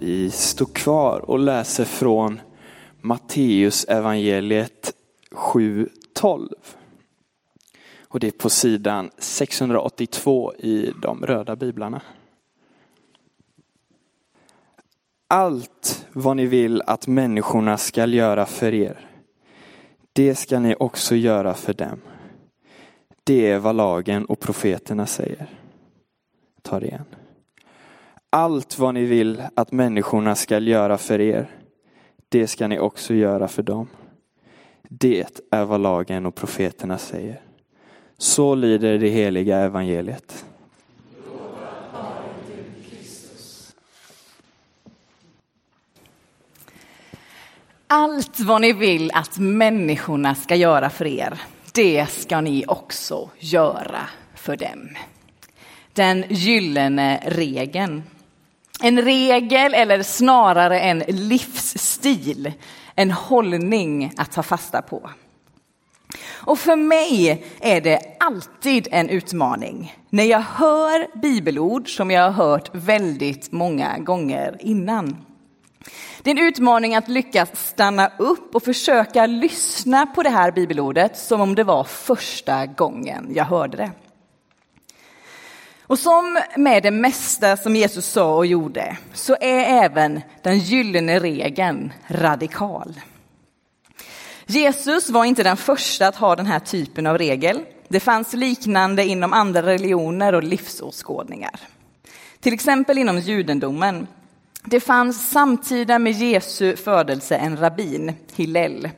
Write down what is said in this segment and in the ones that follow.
Vi står kvar och läser från Matteus evangeliet 7.12. Och det är på sidan 682 i de röda biblarna. Allt vad ni vill att människorna skall göra för er, det ska ni också göra för dem. Det är vad lagen och profeterna säger. Ta det igen. Allt vad ni vill att människorna skall göra för er, det ska ni också göra för dem. Det är vad lagen och profeterna säger. Så lyder det heliga evangeliet. Allt vad ni vill att människorna ska göra för er, det ska ni också göra för dem. Den gyllene regeln. En regel eller snarare en livsstil, en hållning att ta fasta på. Och för mig är det alltid en utmaning när jag hör bibelord som jag har hört väldigt många gånger innan. Det är en utmaning att lyckas stanna upp och försöka lyssna på det här bibelordet som om det var första gången jag hörde det. Och som med det mesta som Jesus sa och gjorde så är även den gyllene regeln radikal. Jesus var inte den första att ha den här typen av regel. Det fanns liknande inom andra religioner och livsåskådningar. Till exempel inom judendomen. Det fanns samtida med Jesu födelse en rabbin, Hillel,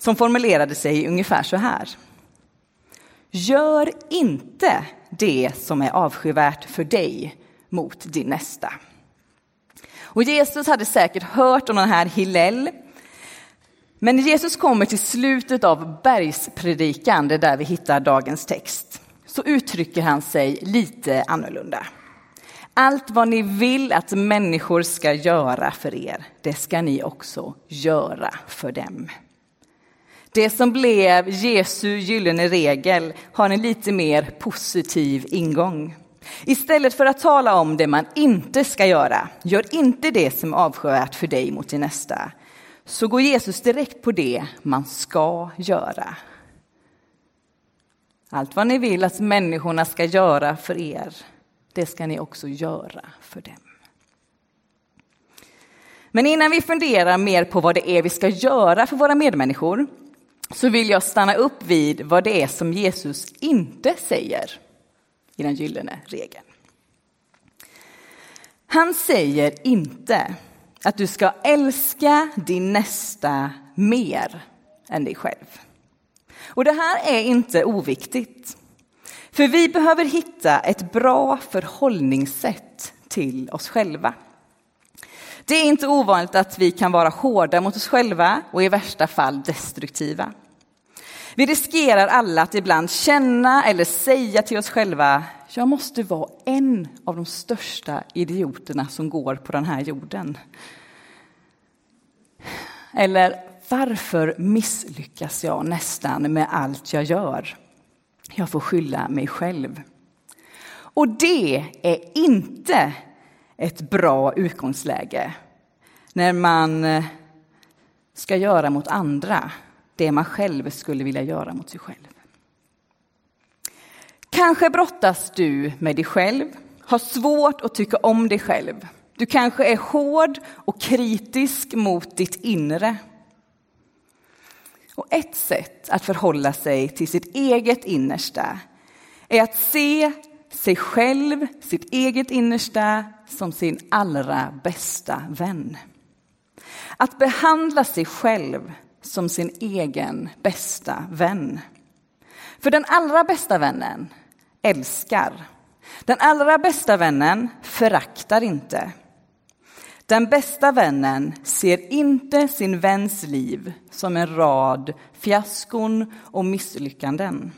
som formulerade sig ungefär så här. Gör inte det som är avskyvärt för dig mot din nästa. Och Jesus hade säkert hört om den här Hillel. Men Jesus kommer till slutet av bergspredikan, det är där vi hittar dagens text, så uttrycker han sig lite annorlunda. Allt vad ni vill att människor ska göra för er, det ska ni också göra för dem. Det som blev Jesu gyllene regel har en lite mer positiv ingång. Istället för att tala om det man inte ska göra, gör inte det som är avskyvärt för dig mot din nästa, så går Jesus direkt på det man ska göra. Allt vad ni vill att människorna ska göra för er, det ska ni också göra för dem. Men innan vi funderar mer på vad det är vi ska göra för våra medmänniskor så vill jag stanna upp vid vad det är som Jesus inte säger i den gyllene regeln. Han säger inte att du ska älska din nästa mer än dig själv. Och det här är inte oviktigt. För vi behöver hitta ett bra förhållningssätt till oss själva. Det är inte ovanligt att vi kan vara hårda mot oss själva och i värsta fall destruktiva. Vi riskerar alla att ibland känna eller säga till oss själva, jag måste vara en av de största idioterna som går på den här jorden. Eller varför misslyckas jag nästan med allt jag gör? Jag får skylla mig själv. Och det är inte ett bra utgångsläge när man eh, ska göra mot andra det man själv skulle vilja göra mot sig själv. Kanske brottas du med dig själv, har svårt att tycka om dig själv. Du kanske är hård och kritisk mot ditt inre. Och ett sätt att förhålla sig till sitt eget innersta är att se sig själv, sitt eget innersta, som sin allra bästa vän. Att behandla sig själv som sin egen bästa vän. För den allra bästa vännen älskar. Den allra bästa vännen föraktar inte. Den bästa vännen ser inte sin väns liv som en rad fiaskon och misslyckanden.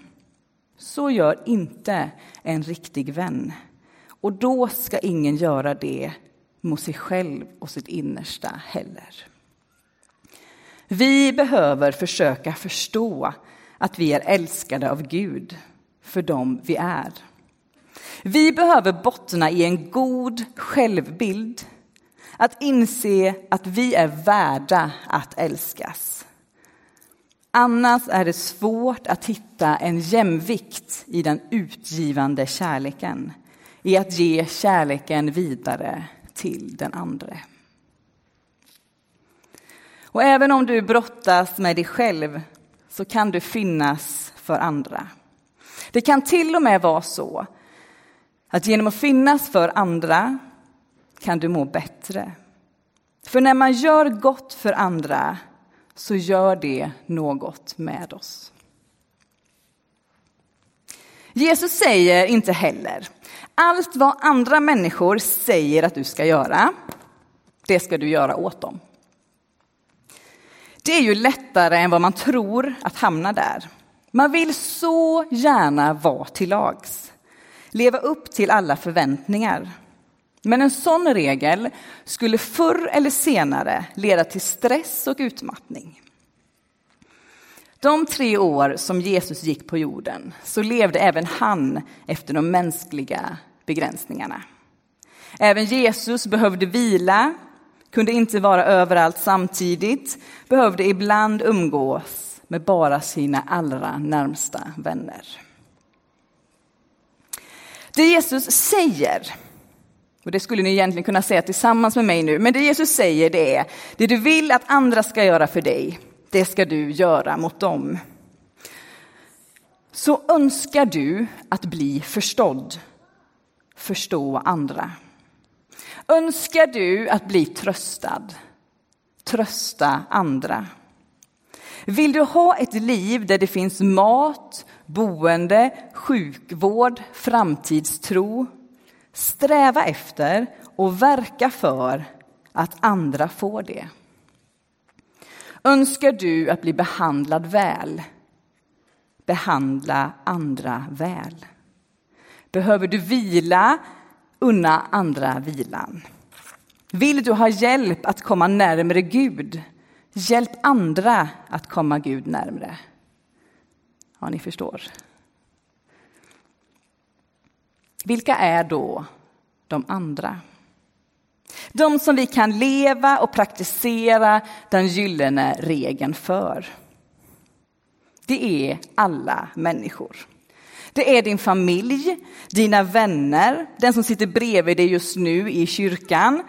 Så gör inte en riktig vän. Och då ska ingen göra det mot sig själv och sitt innersta heller. Vi behöver försöka förstå att vi är älskade av Gud för dem vi är. Vi behöver bottna i en god självbild Att inse att vi är värda att älskas. Annars är det svårt att hitta en jämvikt i den utgivande kärleken, i att ge kärleken vidare till den andre. Och även om du brottas med dig själv så kan du finnas för andra. Det kan till och med vara så att genom att finnas för andra kan du må bättre. För när man gör gott för andra så gör det något med oss. Jesus säger inte heller allt vad andra människor säger att du ska göra, det ska du göra åt dem. Det är ju lättare än vad man tror att hamna där. Man vill så gärna vara till lags, leva upp till alla förväntningar. Men en sån regel skulle förr eller senare leda till stress och utmattning. De tre år som Jesus gick på jorden så levde även han efter de mänskliga begränsningarna. Även Jesus behövde vila, kunde inte vara överallt samtidigt, behövde ibland umgås med bara sina allra närmsta vänner. Det Jesus säger och det skulle ni egentligen kunna säga tillsammans med mig nu. Men det Jesus säger det är, det du vill att andra ska göra för dig, det ska du göra mot dem. Så önskar du att bli förstådd, förstå andra. Önskar du att bli tröstad, trösta andra. Vill du ha ett liv där det finns mat, boende, sjukvård, framtidstro, Sträva efter och verka för att andra får det. Önskar du att bli behandlad väl? Behandla andra väl. Behöver du vila? Unna andra vilan. Vill du ha hjälp att komma närmare Gud? Hjälp andra att komma Gud närmre. Ja, ni förstår. Vilka är då de andra? De som vi kan leva och praktisera den gyllene regeln för. Det är alla människor. Det är din familj, dina vänner, den som sitter bredvid dig just nu i kyrkan.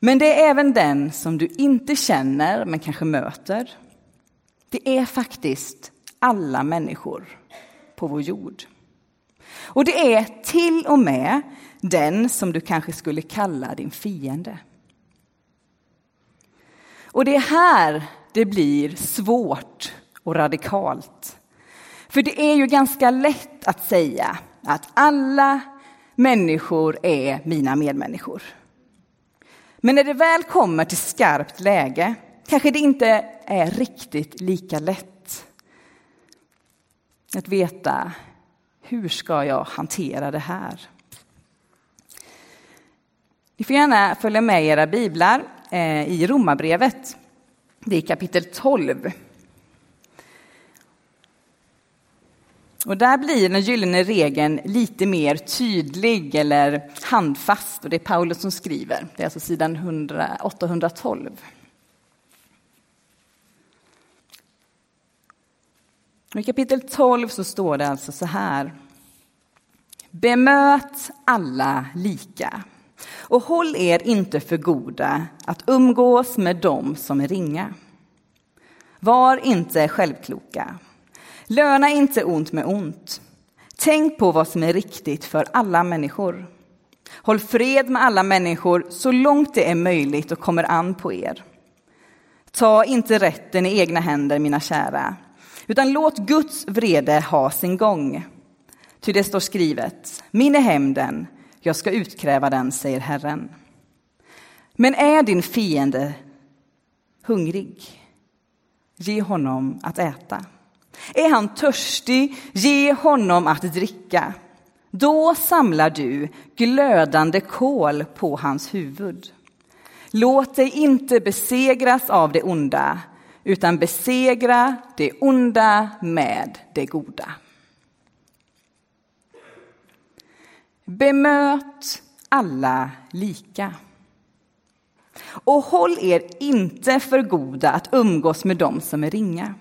Men det är även den som du inte känner men kanske möter. Det är faktiskt alla människor på vår jord. Och det är till och med den som du kanske skulle kalla din fiende. Och det är här det blir svårt och radikalt. För det är ju ganska lätt att säga att alla människor är mina medmänniskor. Men när det väl kommer till skarpt läge kanske det inte är riktigt lika lätt att veta hur ska jag hantera det här? Ni får gärna följa med era biblar eh, i Romarbrevet. Det är kapitel 12. Och där blir den gyllene regeln lite mer tydlig eller handfast. Och det är Paulus som skriver. Det är alltså sidan 100, 812. I kapitel 12 så står det alltså så här. Bemöt alla lika och håll er inte för goda att umgås med dem som är ringa. Var inte självkloka. Löna inte ont med ont. Tänk på vad som är riktigt för alla människor. Håll fred med alla människor så långt det är möjligt och kommer an på er. Ta inte rätten i egna händer, mina kära, utan låt Guds vrede ha sin gång. Ty det står skrivet, min är hämnden, jag ska utkräva den, säger Herren. Men är din fiende hungrig, ge honom att äta. Är han törstig, ge honom att dricka. Då samlar du glödande kol på hans huvud. Låt dig inte besegras av det onda, utan besegra det onda med det goda. Bemöt alla lika. Och håll er inte för goda att umgås med dem som är ringa.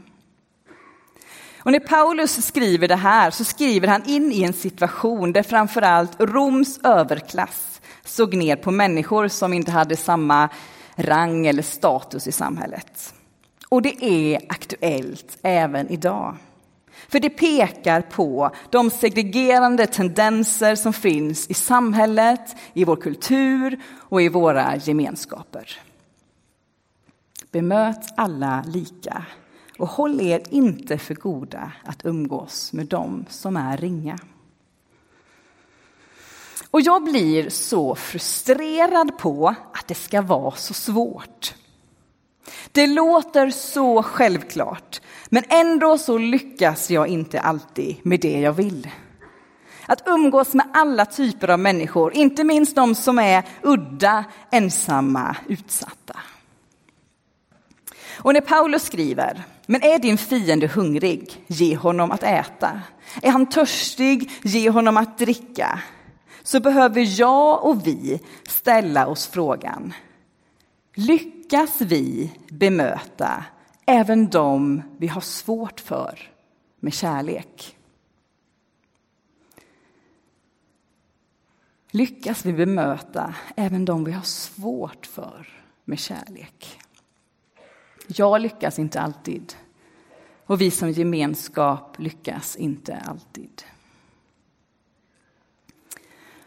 Och när Paulus skriver det här så skriver han in i en situation där framförallt Roms överklass såg ner på människor som inte hade samma rang eller status i samhället. Och det är aktuellt även idag. För det pekar på de segregerande tendenser som finns i samhället, i vår kultur och i våra gemenskaper. Bemöt alla lika och håll er inte för goda att umgås med dem som är ringa. Och jag blir så frustrerad på att det ska vara så svårt. Det låter så självklart, men ändå så lyckas jag inte alltid med det jag vill. Att umgås med alla typer av människor, inte minst de som är udda, ensamma, utsatta. Och när Paulus skriver, men är din fiende hungrig, ge honom att äta. Är han törstig, ge honom att dricka. Så behöver jag och vi ställa oss frågan, lyckas vi bemöta även de vi har svårt för med kärlek? Lyckas vi bemöta även de vi har svårt för med kärlek? Jag lyckas inte alltid. Och vi som gemenskap lyckas inte alltid.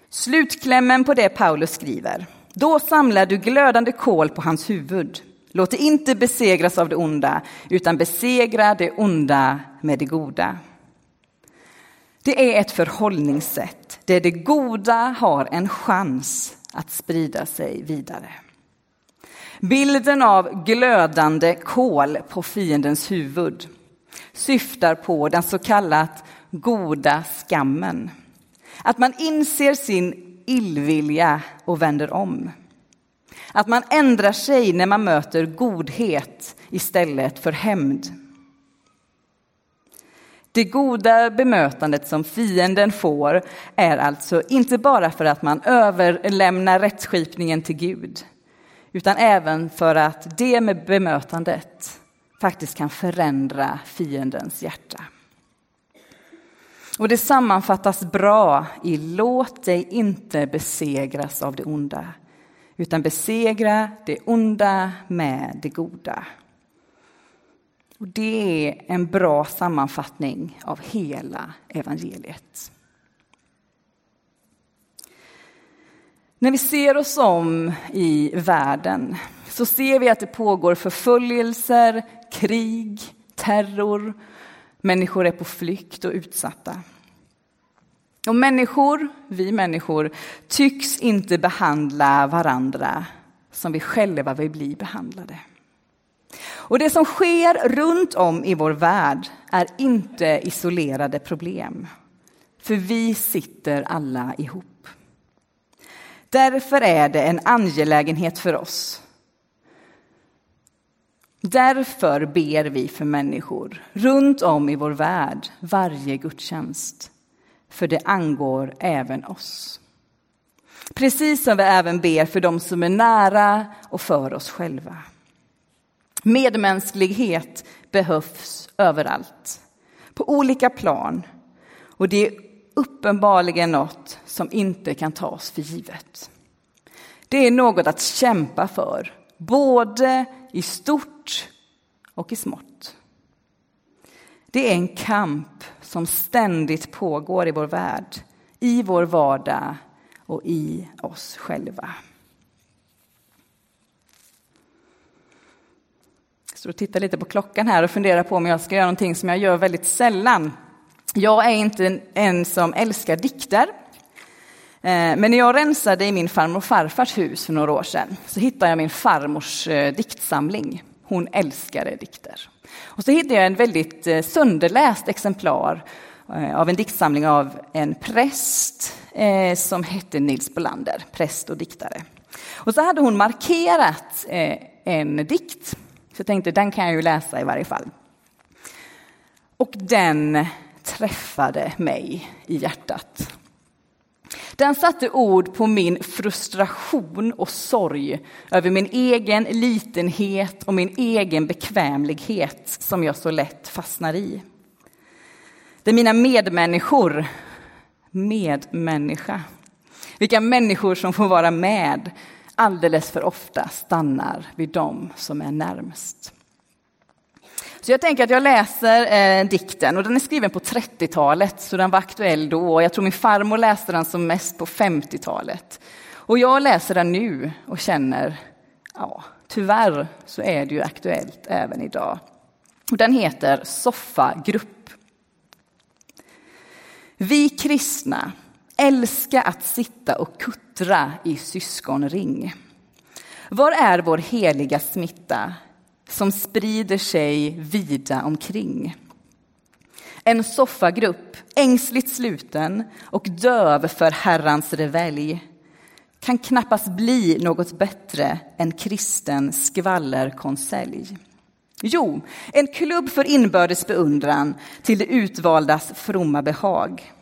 Slutklämmen på det Paulus skriver. Då samlar du glödande kol på hans huvud. Låt dig inte besegras av det onda, utan besegra det onda med det goda. Det är ett förhållningssätt där det goda har en chans att sprida sig vidare. Bilden av glödande kol på fiendens huvud syftar på den så kallat goda skammen. Att man inser sin illvilja och vänder om. Att man ändrar sig när man möter godhet istället för hämnd. Det goda bemötandet som fienden får är alltså inte bara för att man överlämnar rättsskipningen till Gud utan även för att det med bemötandet faktiskt kan förändra fiendens hjärta. Och det sammanfattas bra i låt dig inte besegras av det onda, utan besegra det onda med det goda. Och det är en bra sammanfattning av hela evangeliet. När vi ser oss om i världen så ser vi att det pågår förföljelser, krig, terror. Människor är på flykt och utsatta. Och människor, vi människor, tycks inte behandla varandra som vi själva vill bli behandlade. Och det som sker runt om i vår värld är inte isolerade problem. För vi sitter alla ihop. Därför är det en angelägenhet för oss. Därför ber vi för människor runt om i vår värld varje gudstjänst. För det angår även oss. Precis som vi även ber för dem som är nära och för oss själva. Medmänsklighet behövs överallt, på olika plan. Och det är uppenbarligen något som inte kan tas för givet. Det är något att kämpa för, både i stort och i smått. Det är en kamp som ständigt pågår i vår värld, i vår vardag och i oss själva. Jag står och tittar lite på klockan här och funderar på om jag ska göra någonting som jag gör väldigt sällan. Jag är inte en som älskar dikter. Eh, men när jag rensade i min farmor och farfars hus för några år sedan så hittade jag min farmors eh, diktsamling. Hon älskade dikter. Och så hittade jag en väldigt eh, sönderläst exemplar eh, av en diktsamling av en präst eh, som hette Nils Bolander, präst och diktare. Och så hade hon markerat en dikt. Så jag tänkte, den kan jag ju läsa i varje fall. Och den träffade mig i hjärtat. Den satte ord på min frustration och sorg över min egen litenhet och min egen bekvämlighet som jag så lätt fastnar i. Det är mina medmänniskor, medmänniska, vilka människor som får vara med alldeles för ofta stannar vid dem som är närmst. Så jag tänker att jag läser eh, dikten och den är skriven på 30-talet så den var aktuell då. Jag tror min farmor läste den som mest på 50-talet. Och jag läser den nu och känner, ja, tyvärr så är det ju aktuellt även idag. Och den heter Soffagrupp. Vi kristna älskar att sitta och kuttra i syskonring. Var är vår heliga smitta som sprider sig vida omkring? En soffagrupp, ängsligt sluten och döv för Herrans revelj kan knappast bli något bättre än kristen skvallerkonselj. Jo, en klubb för inbördes beundran till det utvaldas fromma behag.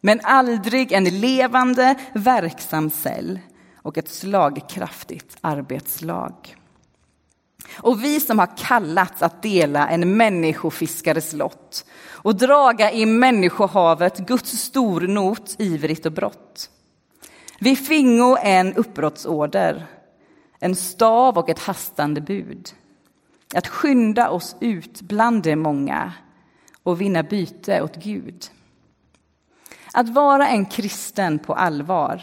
Men aldrig en levande, verksam cell och ett slagkraftigt arbetslag. Och vi som har kallats att dela en människofiskares lott och draga i människohavet Guds stornot ivrigt och brått. Vi fingo en uppbrottsorder, en stav och ett hastande bud. Att skynda oss ut bland de många och vinna byte åt Gud. Att vara en kristen på allvar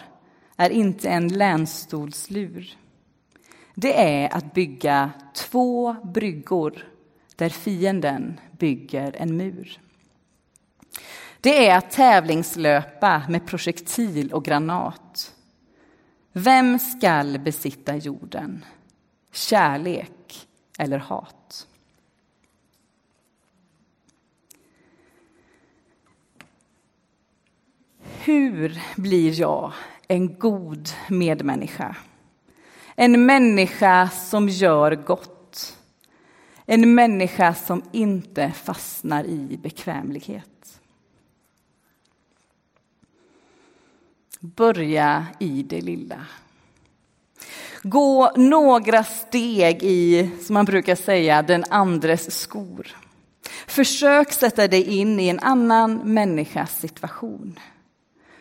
är inte en länstolslur det är att bygga två bryggor där fienden bygger en mur. Det är att tävlingslöpa med projektil och granat. Vem skall besitta jorden? Kärlek eller hat? Hur blir jag en god medmänniska? En människa som gör gott. En människa som inte fastnar i bekvämlighet. Börja i det lilla. Gå några steg i, som man brukar säga, den andres skor. Försök sätta dig in i en annan människas situation.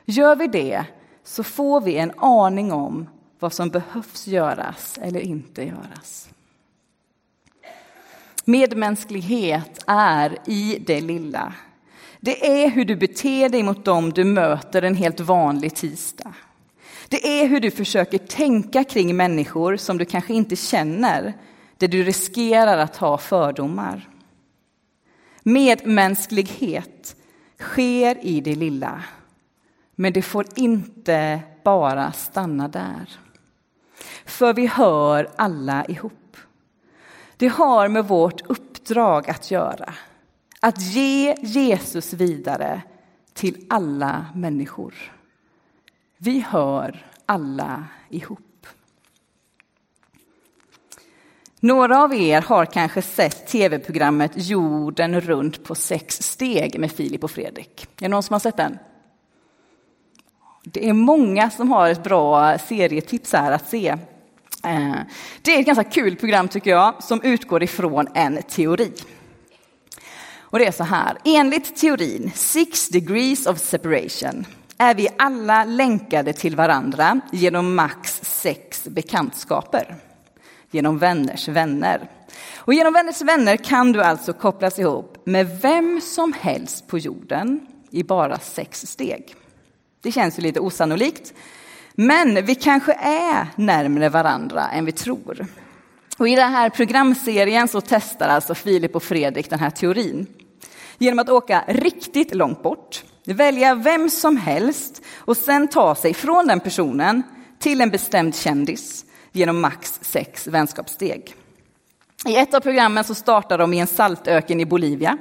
Gör vi det så får vi en aning om vad som behövs göras eller inte göras. Medmänsklighet är i det lilla. Det är hur du beter dig mot dem du möter en helt vanlig tisdag. Det är hur du försöker tänka kring människor som du kanske inte känner, där du riskerar att ha fördomar. Medmänsklighet sker i det lilla, men det får inte bara stanna där. För vi hör alla ihop. Det har med vårt uppdrag att göra. Att ge Jesus vidare till alla människor. Vi hör alla ihop. Några av er har kanske sett tv-programmet Jorden runt på sex steg med Filip och Fredrik. Är det någon som har sett den? Det är många som har ett bra serietips här att se. Eh, det är ett ganska kul program tycker jag, som utgår ifrån en teori. Och det är så här, enligt teorin Six degrees of separation är vi alla länkade till varandra genom max sex bekantskaper. Genom vänners vänner. Och genom vänners vänner kan du alltså kopplas ihop med vem som helst på jorden i bara sex steg. Det känns ju lite osannolikt. Men vi kanske är närmare varandra än vi tror. Och I den här programserien så testar alltså Filip och Fredrik den här teorin. Genom att åka riktigt långt bort, välja vem som helst och sen ta sig från den personen till en bestämd kändis genom max sex vänskapssteg. I ett av programmen så startar de i en saltöken i Bolivia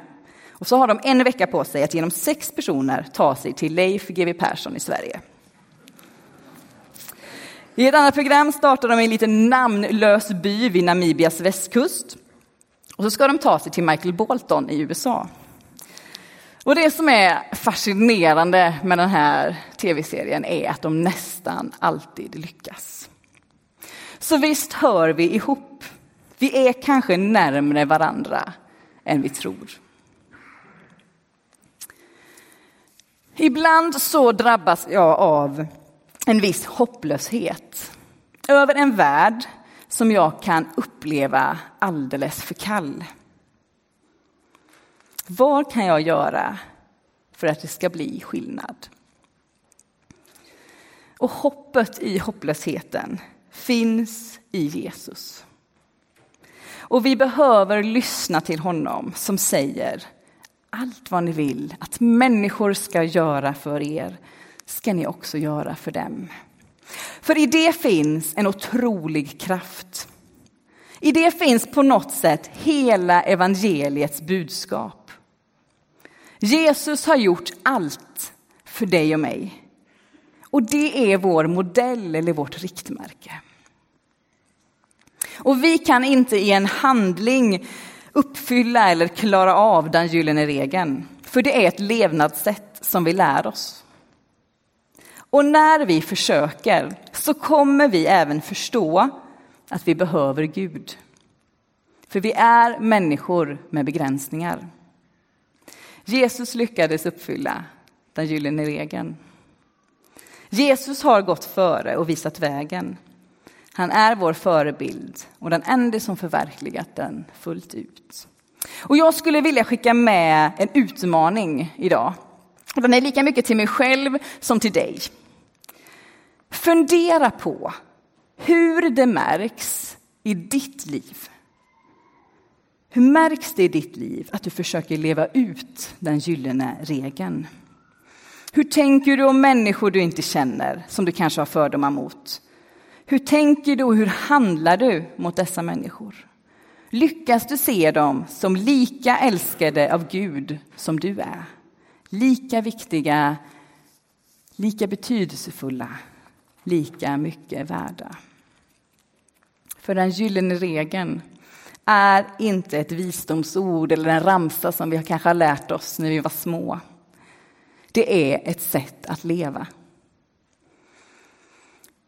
och så har de en vecka på sig att genom sex personer ta sig till Leif GW Persson i Sverige. I ett annat program startar de i en liten namnlös by vid Namibias västkust. Och så ska de ta sig till Michael Bolton i USA. Och det som är fascinerande med den här tv-serien är att de nästan alltid lyckas. Så visst hör vi ihop. Vi är kanske närmre varandra än vi tror. Ibland så drabbas jag av en viss hopplöshet över en värld som jag kan uppleva alldeles för kall. Vad kan jag göra för att det ska bli skillnad? Och hoppet i hopplösheten finns i Jesus. Och vi behöver lyssna till honom som säger allt vad ni vill att människor ska göra för er ska ni också göra för dem. För i det finns en otrolig kraft. I det finns på något sätt hela evangeliets budskap. Jesus har gjort allt för dig och mig. Och det är vår modell eller vårt riktmärke. Och vi kan inte i en handling uppfylla eller klara av den gyllene regeln. För det är ett levnadssätt som vi lär oss. Och när vi försöker så kommer vi även förstå att vi behöver Gud. För vi är människor med begränsningar. Jesus lyckades uppfylla den gyllene regeln. Jesus har gått före och visat vägen. Han är vår förebild och den enda som förverkligat den fullt ut. Och jag skulle vilja skicka med en utmaning idag. Den är lika mycket till mig själv som till dig. Fundera på hur det märks i ditt liv. Hur märks det i ditt liv att du försöker leva ut den gyllene regeln? Hur tänker du om människor du inte känner, som du kanske har fördomar mot? Hur tänker du och hur handlar du mot dessa människor? Lyckas du se dem som lika älskade av Gud som du är? Lika viktiga, lika betydelsefulla, lika mycket värda. För den gyllene regeln är inte ett visdomsord eller en ramsa som vi kanske har lärt oss när vi var små. Det är ett sätt att leva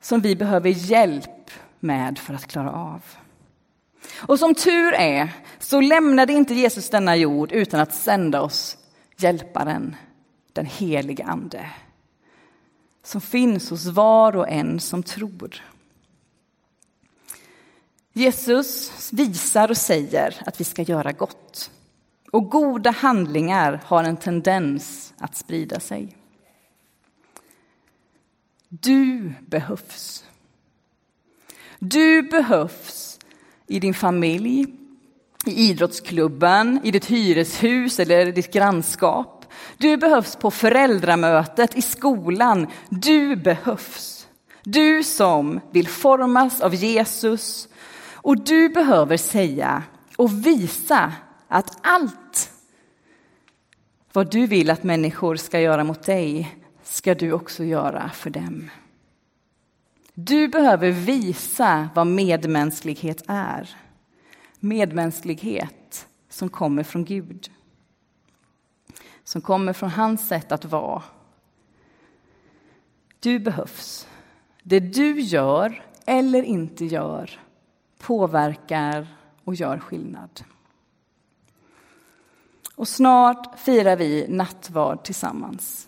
som vi behöver hjälp med för att klara av. Och som tur är så lämnade inte Jesus denna jord utan att sända oss hjälparen, den helige Ande som finns hos var och en som tror. Jesus visar och säger att vi ska göra gott. Och goda handlingar har en tendens att sprida sig. Du behövs. Du behövs i din familj, i idrottsklubben, i ditt hyreshus eller ditt grannskap. Du behövs på föräldramötet, i skolan. Du behövs. Du som vill formas av Jesus. Och du behöver säga och visa att allt vad du vill att människor ska göra mot dig ska du också göra för dem. Du behöver visa vad medmänsklighet är. Medmänsklighet som kommer från Gud. Som kommer från hans sätt att vara. Du behövs. Det du gör eller inte gör påverkar och gör skillnad. Och snart firar vi nattvard tillsammans.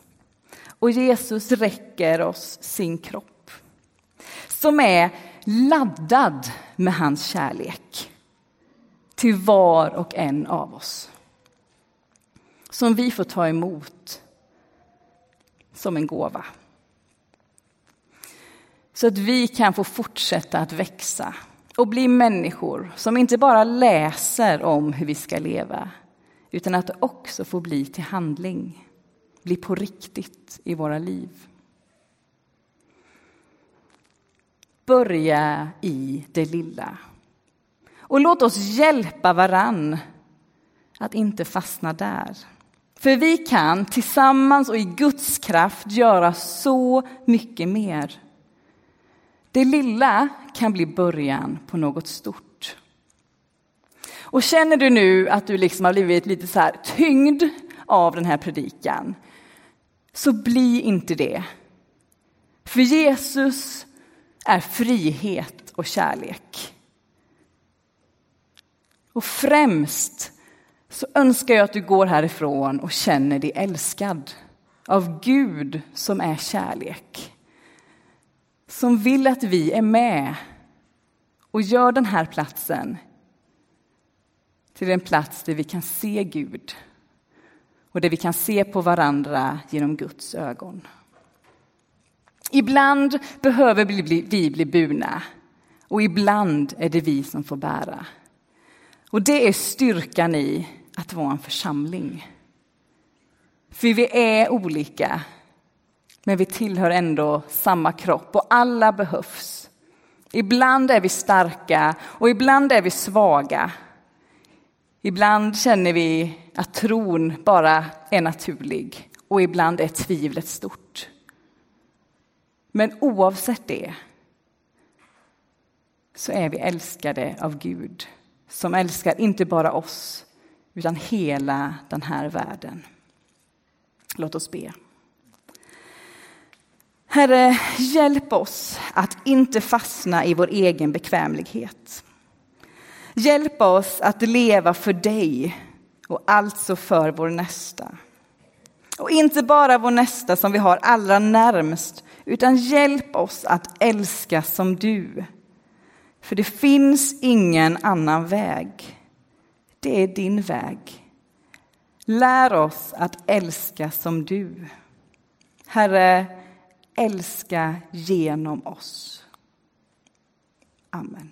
Och Jesus räcker oss sin kropp som är laddad med hans kärlek till var och en av oss. Som vi får ta emot som en gåva. Så att vi kan få fortsätta att växa och bli människor som inte bara läser om hur vi ska leva utan att också få bli till handling bli på riktigt i våra liv. Börja i det lilla. Och låt oss hjälpa varann att inte fastna där. För vi kan tillsammans och i Guds kraft göra så mycket mer. Det lilla kan bli början på något stort. Och känner du nu att du liksom har blivit lite så här tyngd av den här predikan, så bli inte det. För Jesus är frihet och kärlek. Och främst så önskar jag att du går härifrån och känner dig älskad av Gud som är kärlek. Som vill att vi är med och gör den här platsen till en plats där vi kan se Gud och där vi kan se på varandra genom Guds ögon. Ibland behöver vi bli burna och ibland är det vi som får bära. Och det är styrkan i att vara en församling. För vi är olika, men vi tillhör ändå samma kropp och alla behövs. Ibland är vi starka och ibland är vi svaga. Ibland känner vi att tron bara är naturlig och ibland är tvivlet stort. Men oavsett det så är vi älskade av Gud som älskar inte bara oss utan hela den här världen. Låt oss be. Herre, hjälp oss att inte fastna i vår egen bekvämlighet. Hjälp oss att leva för dig och alltså för vår nästa. Och inte bara vår nästa som vi har allra närmst, utan hjälp oss att älska som du. För det finns ingen annan väg. Det är din väg. Lär oss att älska som du. Herre, älska genom oss. Amen.